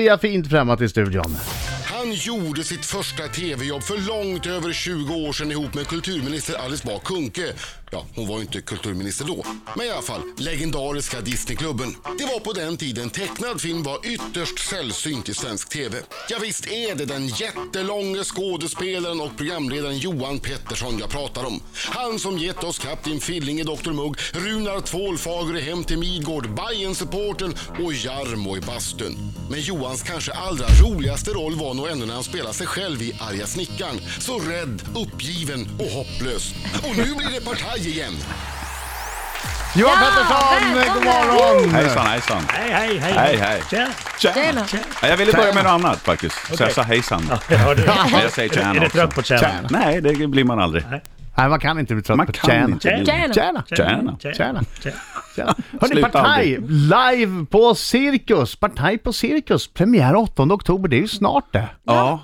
Vi har fint främmat i studion. Han gjorde sitt första tv-jobb för långt över 20 år sedan ihop med kulturminister Alice Bah Kuhnke. Ja, hon var ju inte kulturminister då. Men i alla fall, legendariska Disneyklubben. Det var på den tiden tecknad film var ytterst sällsynt i svensk tv. Ja, visst är det den jättelånge skådespelaren och programledaren Johan Pettersson jag pratar om. Han som gett oss Kapten Filling i Dr Mugg, Runar Tvålfager i Hem till Midgård, Bajen-supporten och Jarmo i bastun. Men Johans kanske allra roligaste roll var nog ändå när han spelade sig själv i Arga snickaren. Så rädd, uppgiven och hopplös. Och nu blir det partaj igen. Johan Ja, Pettersson, god morgon! Hejsan hejsan. Hej, hej, hej. Hej, hej. Tjena. Tjena. Tjena. Ja, Jag ville börja med något annat faktiskt. Så jag sa hejsan. Ja, du? Men jag säger tjena Är du trött på tjena? Tjena. Nej, det blir man aldrig. Nej, man kan inte bli trött Man på tjäna. Tjena. Tjena. Tjena. Tjena. Tjena. Hörni, Partaj live på Cirkus. Partaj på Cirkus. Premiär 8 oktober, det är ju snart det. Ja,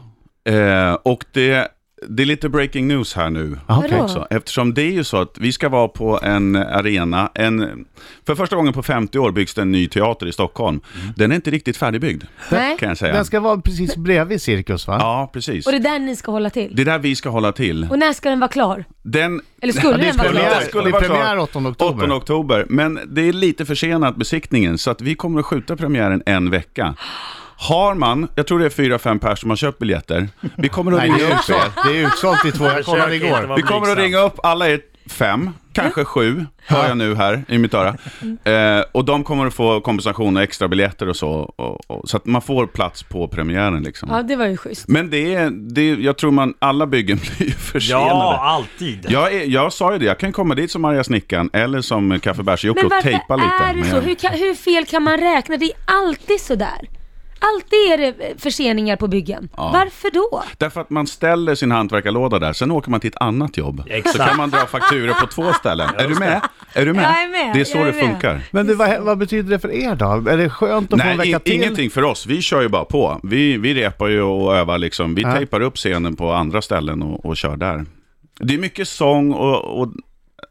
eh, och det, det är lite breaking news här nu. Okej. Vadå? också. Eftersom det är ju så att vi ska vara på en arena, en, för första gången på 50 år byggs det en ny teater i Stockholm. Den är inte riktigt färdigbyggd, Nej. kan jag säga. Den ska vara precis bredvid Cirkus va? Ja, precis. Och det är där ni ska hålla till? Det är där vi ska hålla till. Och när ska den vara klar? Den, Eller skulle är den vara klar? Skulle det är vara premiär 8 oktober. 8 oktober. Men det är lite försenat besiktningen, så att vi kommer att skjuta premiären en vecka. Har man, jag tror det är fyra, fem personer som har köpt biljetter, vi kommer att Nej, ringa är upp er. Det är utsålt i två, jag kollade igår. Vi kommer att ringa upp alla er fem, kanske sju, hör jag nu här i mitt öra. Eh, och de kommer att få kompensation och extra biljetter och så, och, och, så att man får plats på premiären liksom. Ja, det var ju schysst. Men det är, det, jag tror man, alla byggen blir ju försenade. Ja, alltid. Jag, är, jag sa ju det, jag kan komma dit som arga snickaren eller som kaffebärs-Jocke Men och varför tejpa lite. är det Men så? Hur, kan, hur fel kan man räkna? Det är alltid sådär. Alltid är det förseningar på byggen. Ja. Varför då? Därför att man ställer sin hantverkarlåda där, sen åker man till ett annat jobb. Exakt. Så kan man dra fakturor på två ställen. Är du med? Är du med? Jag är med, Det är så jag är det med. funkar. Men det, vad, vad betyder det för er då? Är det skönt att få en Nej, vecka till? ingenting för oss. Vi kör ju bara på. Vi, vi repar ju och övar liksom. Vi Ja. tejpar upp scenen på andra ställen och, och kör där. Det är mycket sång och, och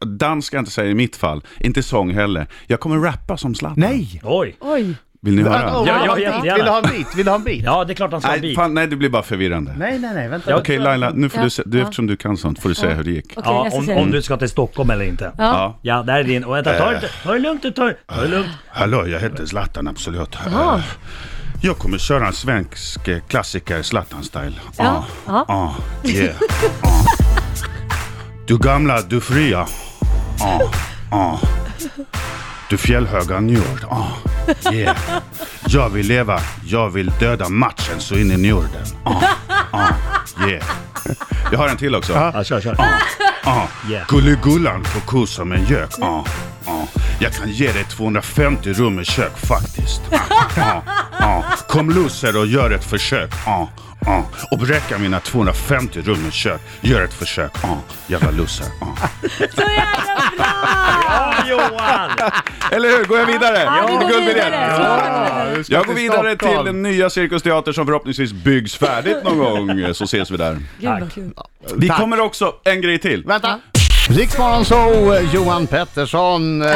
dans ska jag inte säga i mitt fall. Inte sång heller. Jag kommer rappa som Zlatan. Nej! Oj. Oj. Vill ni höra? Ja, Ja, ja, vill, jättegärna. vill du ha en bit? Vill du ha en bit? Ja, det är klart han ska ha en Nej, bit. fan, nej, det blir bara förvirrande. Nej, nej, nej, vänta. Ja, Okej Laila, nu får Ja, du se, du, ja. eftersom du kan sånt får du säga hur det gick. Okej, Ja, jag ska om, se. om du ska till Stockholm eller inte. Ja. Ja. Ja, där är din. Och vänta, ta det, ta det lugnt, ta det, ta det lugnt. Hallå, jag heter Zlatan Absolut. Jaha. Eh, Jag kommer köra en svensk eh, klassiker, Zlatan-style. Ja, ja. Ah, yeah. Ah. Du gamla, du fria. Ah, ah. Du fjällhöga njord. Ah, yeah. Jag vill leva, jag vill döda matchen så in i njorden. Ah, ah, yeah. Jag har en till också. Ja, kör, kör. Ah, Yeah. Gulligullan får ko som en gök. Ah, ah. Jag kan ge dig 250 rum i kök faktiskt. Ah, ah, ah. Kom loser och gör ett försök. Ah, ah. Och bräcka mina 250 rum i kök. Gör ett försök. Ah, jävla loser. Ah. Så jävla bra! Ja, Johan! Eller hur? Går jag vidare? Ja, vi går vidare. Så du Jag går vidare till den nya Cirkusteater som förhoppningsvis byggs färdigt någon gång. Så ses vi där. Gud vad kul. Vi Tack. kommer också, en grej till. Vänta! Riksmorgon så Johan Pettersson eh, i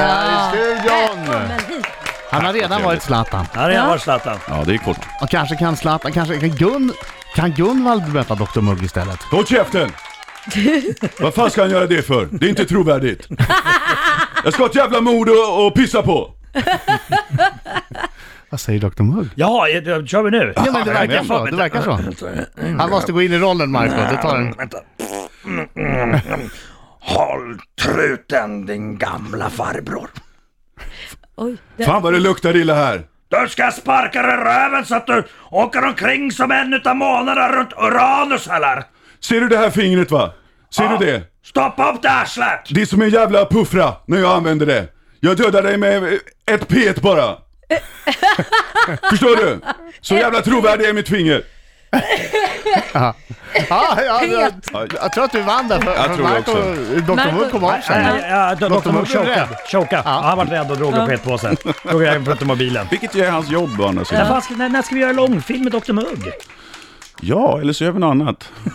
studion. Välkommen hit. Han har redan varit Zlatan. Här är jag var Zlatan. Ja, det gick fort. Och kanske kan Zlatan, kanske kan Gun... Kan Gunvald möta Dr Mugg istället? Håll käften! Vad fan ska han göra det för? Det är inte trovärdigt. Jag ska ha ett jävla mod och, och pissa på. Vad säger Dr Mugg? Ja, eh, kör vi nu? Ja men det verkar så, det verkar så. Han måste gå in i rollen Marco, det tar en... Vänta. Håll truten din gamla farbror. Oj. Det, Fan vad det luktar illa här. Du ska sparka dig i röven så att du åker omkring som en utav månaderna runt Uranus eller? Ser du det här fingret va? Ser du det? Stoppa upp det arslet! Det är som en jävla puffra när jag använder det. Jag dödar dig med ett pet bara. Förstår du? Så jävla trovärdig är mitt finger. Ja, ja, jag, jag tror att du vann där för, Jag tror det Marco, också. Dr Mugg kom av Ja, sig. ja, Dr. Mugg chokade. Ja. Han var rädd och drog upp petpåsen. Drog till mobilen. Vilket ju är hans jobb å andra När, sidan. när, när ska vi göra långfilm med Dr. Mugg? Ja, eller så gör vi något annat.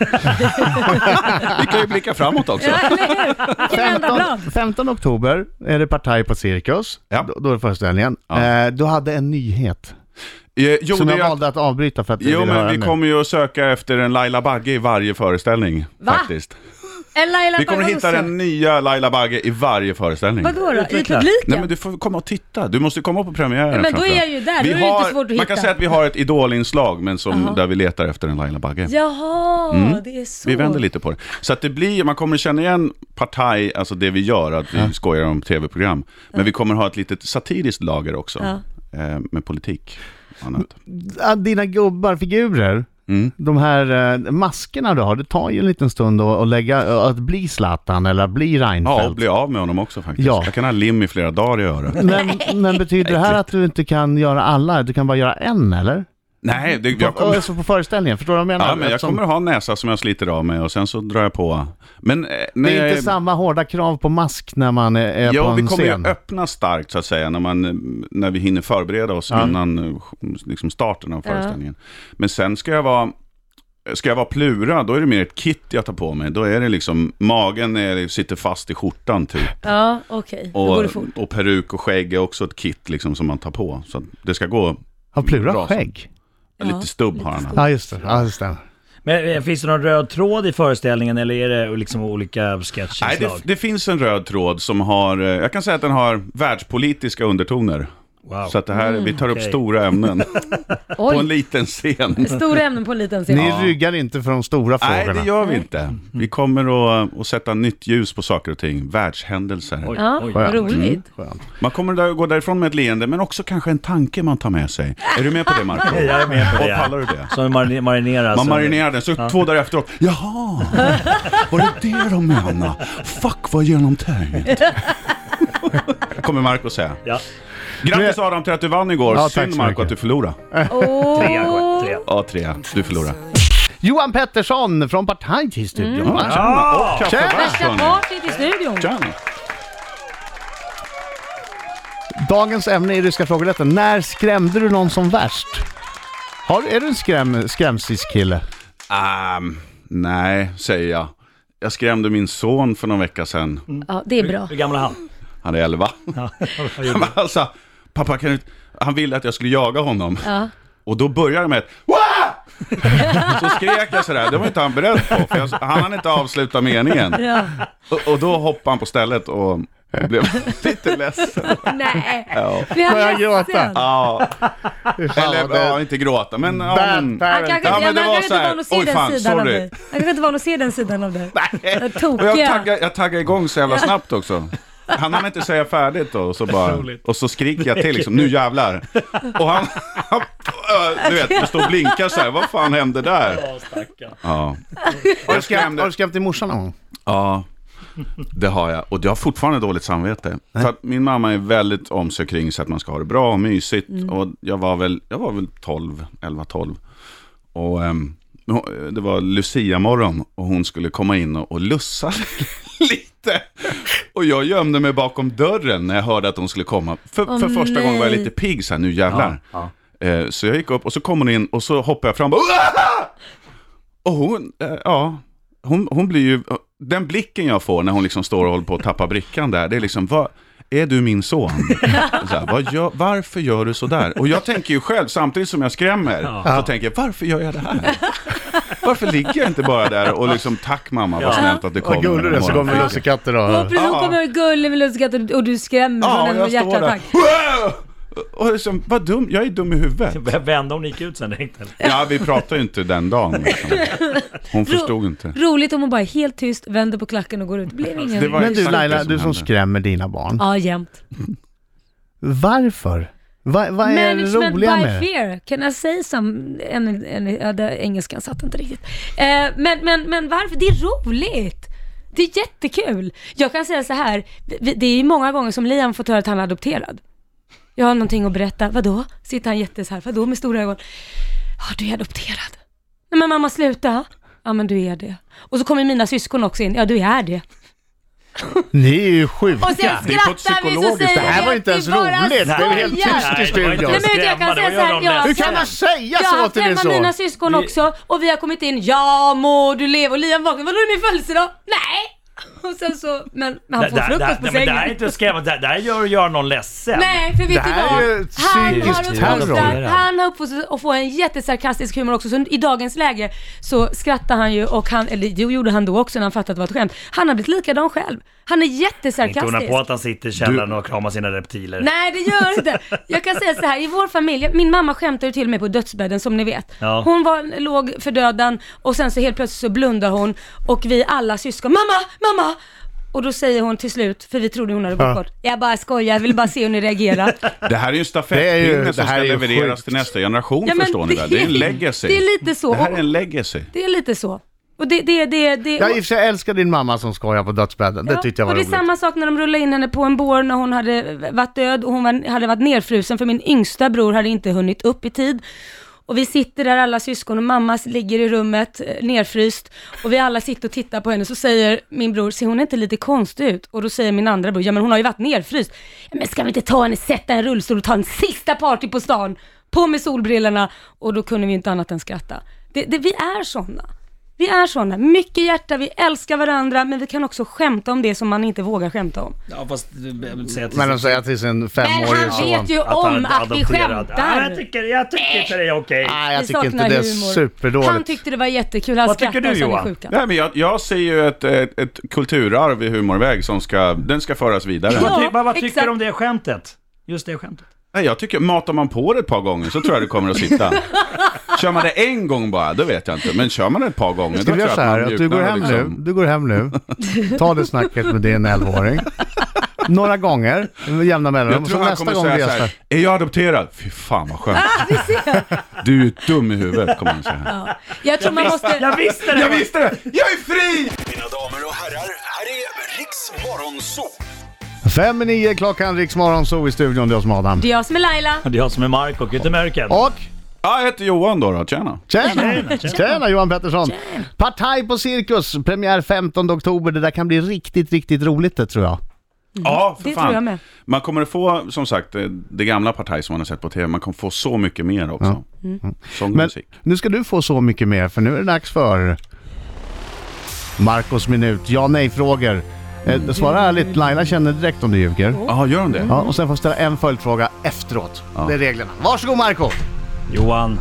vi kan ju blicka framåt också. ja, eller hur? Vilken enda 15, blad. 15 oktober är det partaj på Cirkus. Ja. Då, då är det föreställningen. Ja. Eh, du hade en nyhet. Eh, jo, Som det jag är att- valde att avbryta för att Jo, men vi nu. kommer ju att söka efter en Laila Bagge i varje föreställning. Va? Faktiskt. En Laila Vi kommer Bagge hitta den nya Laila Bagge i varje föreställning. Vadå då? I publiken? Nej men du får komma och titta, du måste komma på premiären Ja, men då är jag ju där, Vi då är det inte har, svårt att Man kan hitta. säga att vi har ett idolinslag, men som, där vi letar efter en Laila Bagge. Jaha, det är så. Mm. Vi vänder lite på det. Så att det blir, man kommer känna igen Partaj, alltså det vi gör, att vi skojar om tv-program. Men vi kommer ha ett litet satiriskt lager också, eh, med politik Ja, Dina gubbar, figurer, Mm. de här eh, maskerna du har, det tar ju en liten stund att, att lägga, att bli Zlatan eller att bli Ja, och Reinfeldt. bli av med honom också faktiskt. Ja. Jag kan ha lim i flera dagar i örat. Men, men betyder det här att du inte kan göra alla? Du kan bara göra en eller? Nej, det, jag kommer... alltså på föreställningen, förstår du vad jag menar? Ja, men jag Eftersom kommer ha en näsa som jag sliter av mig och sen så drar jag på. Men eh, Det är jag inte samma hårda krav på mask när man är, Jo, på vi en kommer scen. ju öppna starkt så att säga när, man, när vi hinner förbereda oss Ja. innan liksom starten av föreställningen. Men sen ska jag vara Ska jag vara plura, då är det mer ett kit jag tar på mig. Då är det liksom, magen är, sitter fast i skjortan typ. Ja, okej. Då går det Och, fort. och peruk och skägg är också ett kit liksom som man tar på. Så det ska gå, Har Plura Bra. skägg? Lite stubb har han. Ja, just det. Ja, det stämmer. Men eh, finns det någon röd tråd i föreställningen eller är det liksom olika Nej, sketchinslag? det, det finns en röd tråd som har, eh, jag kan säga att den har världspolitiska undertoner. Wow. Så att det här, vi tar upp okej. stora ämnen på en liten scen. stora ämnen på en liten scen. Ni ryggar inte för de stora Nej, frågorna. det gör vi inte. Vi kommer att, att sätta nytt ljus på saker och ting. Världshändelser. Oj, Ja, oj. vad roligt. Skönt. Man kommer där, gå därifrån med ett leende, men också kanske en tanke man tar med sig. Är du med på det, Marco? Jag är med på Och det. pallar du det? Som marin- marineras. Man marinerar den, så två dagar efteråt. Jaha, var det det de menade? Fuck vad genomtänkt. Kommer Marco säga. Ja. Grattis Adam till att du vann igår. Ja, tack Synd så Marco mycket. att du förlorade. Åh. Trea, går- trea. Ja, tre. Du förlorade. Johan Pettersson från Partaj till studion. Mm. Varsågod. Ja! Och kaffebärs Värsta hörni. partyt i studion. Tjena. Dagens ämne i Ryska frågerätten. När skrämde du någon som värst? Har, är du en skräm, skrämsiskille? Um, nej, säger jag. Jag skrämde min son för någon vecka sedan. Ja, det är bra. Hur gammal är han? Han är 11. Ja, vad gjorde Men alltså, pappa kan du... Han ville att jag skulle jaga honom. Ja. Och då började det med ett Wah! Så skrek jag sådär, det var inte han beredd på. För jag, han hann inte avsluta meningen. Ja. Och, och då hoppade han på stället och blev lite ledsen. Nej. Ja. Blir han jag gråta? Ja, eller det- ja, inte gråta, men... Ja, Bad men Han kanske inte, Ja, men ja, det var han så kanske inte här, van att se oj, den fan, sidan av sorry. dig. Han kanske inte van att se den sidan av dig. Och jag taggade, jag taggade igång så jävla snabbt också. Han hann inte säga färdigt då, och så, bara, och så skriker jag till liksom, nu jävlar. Och han, han du vet, det står och blinkar så här, vad fan hände där? Ja. Har du skrämt, skrämde, har du skrämt din morsa någon gång? ja, det har jag. Och jag har fortfarande dåligt samvete. För att min mamma är väldigt om sig kring så att man ska ha det bra och mysigt. Och jag var väl, jag var väl 12, 11, 12. Och hon- det var Lucia-morgon och hon skulle komma in och, och lussa lite. Och jag gömde mig bakom dörren när jag hörde att hon skulle komma. För, Åh, för första gången var jag nej. lite pigg så här, nu jävlar. Ja, Eh, så jag gick upp och så kom hon in och så hoppade jag fram och bara, Och hon, eh, ja, hon, hon blir ju, den blicken jag får när hon liksom står och håller på att tappa brickan där, det är liksom, vad, är du min son? Så här, vad gör, varför gör du så där? Och jag tänker ju själv, samtidigt som jag skrämmer, så tänker jag, varför gör jag det här? Varför ligger jag inte bara där och liksom, tack mamma, vad Ja. snällt att du kom. Vad gullig du är, så kommer lussekatter Och och... precis, hon Ja. kommer gullig med lussekatt och, och du skrämmer Ja, från och en jag står där. Och liksom, vad dum, jag är dum i huvudet. Vände hon gick ut sen direkt eller? Ja, vi pratade ju inte den dagen. Liksom. Hon förstod inte. Roligt om hon bara är helt tyst, vänder på klacken och går ut. Blev ingen... Det var Men du Laila, du som hände. skrämmer dina barn. Ja, jämt. Varför? Va, vad är det Management roliga by med det? fear. Can I say some... En, en, ja, det, engelskan satt inte riktigt. Eh, men, men, men varför? Det är roligt. Det är jättekul. Jag kan säga så här, det är ju många gånger som Liam fått höra att han är adopterad. Jag har någonting att berätta. Vadå? Sitter han jättes här. Vadå med stora ögon? Ja, du är adopterad. Nej men mamma sluta. Ja men du är det. Och så kommer mina syskon också in. Ja du är det. Ni är ju sjuka. Och sen Det är på ett skrattar vi så psykologiskt. säger Det här vi var inte vi ens roligt. Det är helt tyst i var studion. Nej, men jag kan säga var så här, jag- Hur kan man säga Jag har så haft till din hemma mina son? syskon Det- också och vi har kommit in, ja må du leva och Liam vaknar, vadå är det min födelsedag? Nej! Och sen så, men, men han får frukost på nej, men Det här är sängen. inte att skrämma, det här gör, gör någon ledsen. Nej, för vet Det du här vad? är ju Han psykisk har terror. uppfostrat, han har uppfostrat att få en jättesarkastisk humor också, så i dagens läge så skrattar han ju och han, eller det gjorde han då också när han fattade att det var ett skämt. Han har blivit likadan själv. Han är Inte jättesarkastisk. på att han sitter i källaren och kramar sina reptiler. Nej, det gör inte. Jag kan säga så här, i vår familj, min mamma skämtade ju till och med på dödsbädden som ni vet. Ja. Hon var, låg för döden och sen så helt plötsligt så blundar hon och vi alla syskon, mamma, mamma! Och då säger hon till slut, för vi trodde hon hade gått bort, jag bara skojar, jag vill bara se hur ni reagerar. Det här är ju en Det stafettpinne det som här ska levereras sjukt. till nästa generation Ja, förstår ni det- väl? Det är en legacy. det är lite så. Det här är en legacy. Det är lite så. Och det, det, det, det, Jag i och för sig älskar din mamma som skojar på dödsbädden. Det Ja, tyckte jag var och det är roligt. samma sak när de rullade in henne på en bår när hon hade varit död och hon var, hade varit nerfrusen för min yngsta bror hade inte hunnit upp i tid. Och vi sitter där alla syskon och mamma ligger i rummet eh, nerfryst och vi alla sitter och tittar på henne så säger min bror, ser hon inte lite konstig ut? Och då säger min andra bror, ja men hon har ju varit nerfryst. Men ska vi inte ta henne, sätta en rullstol och ta en sista party på stan? På med solbrillorna och då kunde vi inte annat än skratta. Det, det, vi är sådana. Vi är sådana, mycket hjärta, vi älskar varandra, men vi kan också skämta om det som man inte vågar skämta om. Ja, fast jag vill säga till Men de säger till sin Men femårige han son. vet ju att om han är att vi adopterad. Ja, skämtar. jag, tycker, jag tycker inte det är okej. Nej, jag tycker inte det är humor. superdåligt. Han tyckte det var jättekul, han Vad tycker skrattade du, så ni är Johan? sjuka. Nej, men jag, jag ser ju ett, ett, ett kulturarv i humorväg som ska, den ska föras vidare. Ja. Vad, vad, vad tycker du om det skämtet? Just det skämtet. Nej, jag tycker, matar man på det ett par gånger så tror jag det kommer att sitta. Kör man det en gång bara, då vet jag inte. Men kör man det ett par gånger, då tror jag så att man att du går hem liksom. nu, du går hem nu, ta det snacket med din 11-åring. Några gånger, med jämna mellanrum. Jag tror han nästa kommer säga så här, är jag adopterad? Fy fan vad skönt. Du är ju dum i huvudet, kommer han säga. Jag tror man måste... Jag visste det! Jag visste det! Jag är fri! Mina damer och herrar, här är Riks Morgonzoo! Fem i nio klockan, Riksmorgon, så i studion, det är jag som är Adam. Det är jag som är Laila. Det är jag som är Mark och Yttermörken. Och Ja, jag heter Johan då, då. tjena. Tjena! Tjena Johan Pettersson! Partaj på Cirkus, premiär 15 oktober. Det där kan bli riktigt, riktigt roligt det tror jag. Ja, för Det fan. tror jag med. Man kommer att få, som sagt, det, det gamla parti som man har sett på tv, man kommer få så mycket mer också. Mm. Sång och Men musik. nu ska du få så mycket mer för nu är det dags för Marcos minut, ja nej-frågor. Eh, svara ärligt, Laila känner direkt om du ljuger. Ja, gör de det? Ja, och sen får du ställa en följdfråga efteråt. Ja. Det är reglerna. Varsågod Marco Johan,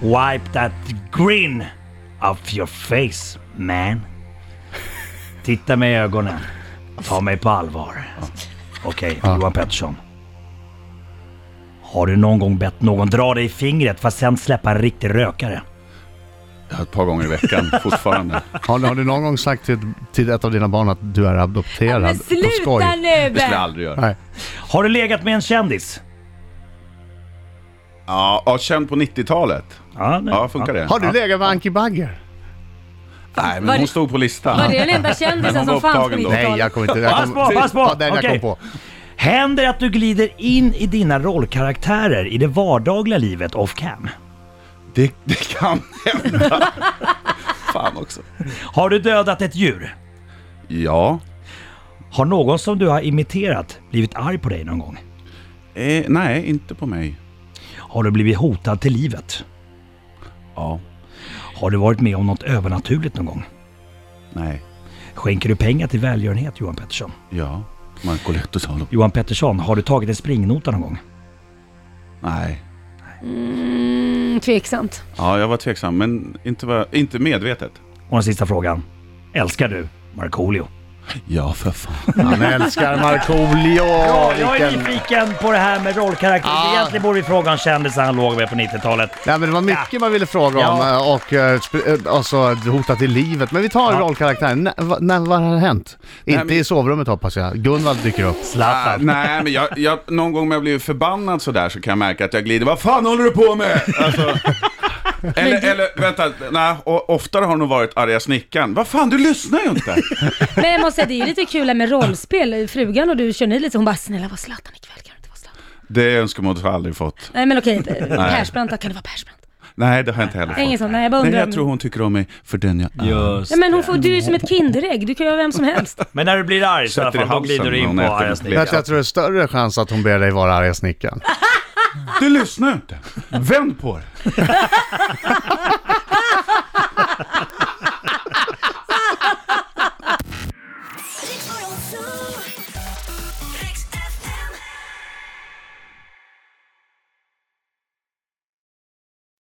wipe that grin off your face, man. Titta mig i ögonen. Ta mig på allvar. Okej, Johan Pettersson. Har du någon gång bett någon dra dig i fingret för att sen släppa en riktig rökare? Ja, Ett par gånger i veckan, fortfarande. Har, har du någon gång sagt till, till ett av dina barn att du är adopterad? Men på skoj? sluta nu! Det skulle jag aldrig göra. Nej. Har du legat med en kändis? Ja, ja känd på 90-talet. Ja, nej. Ja, funkar det? Har du ja. legat med Anki Bagger? Nej, Var men det- hon stod på listan. Var det den enda kändisen Men som var fanns på upptagen då. 90-talet? Nej, jag kommer inte... Jag Pass kom, på, pass på! Ja, den jag Okej. kom på. Händer det att du glider in i dina rollkaraktärer i det vardagliga livet off cam? Det, det kan hända. Fan också. Har du dödat ett djur? Ja. Har någon som du har imiterat blivit arg på dig någon gång? Eh, nej, inte på mig. Har du blivit hotad till livet? Ja. Har du varit med om något övernaturligt någon gång? Nej. Skänker du pengar till välgörenhet Johan Pettersson? Ja. Marco Lehtosalo. Johan Pettersson, har du tagit en springnota någon gång? Nej. Mm, tveksamt. Ja, jag var tveksam, men inte, var, inte medvetet. Och den sista frågan. Älskar du Markoolio? Ja, för fan. Han älskar Markoolio! Ja, jag är nyfiken på det här med rollkaraktär. Ah. Egentligen borde vi fråga om kändisar han låg med på 90-talet. Ja, men det var mycket man ville fråga om Ja. eh, och eh, eh, alltså, hotat till livet. Men vi tar Ja. rollkaraktären. När, va- när, vad har hänt? Inte men- i sovrummet hoppas jag. Gunvald dyker upp. Ah, Zlatan. nej, men jag, jag, någon gång när jag blir förbannad sådär så kan jag märka att jag glider. Vad fan håller du på med? Alltså, eller, eller vänta, nej, och oftare har det nog varit arga snickaren. Vad fan, du lyssnar ju inte. Men jag måste säga, det är ju lite kul med rollspel. Frugan och du kör ni lite hon bara, snälla var Zlatan ikväll, kan du inte vara Zlatan? Det önskemålet har jag aldrig fått. Nej men okej, Persbrandt då, kan det vara Persbrandt? Nej, det har jag inte heller fått. Ingen sån, nej jag bara Nej, undrar. jag tror hon tycker om mig för den jag är. Just Ja, men hon får, du är ju som ett Kinderägg, du kan ju vara vem som helst. Men när du blir arg så i alla Sätter i fall, då glider du in på hon äter arga snickaren. Jag, jag tror det är större chans att hon ber dig vara arga snickaren. Du lyssnar ju inte. Vänd på det.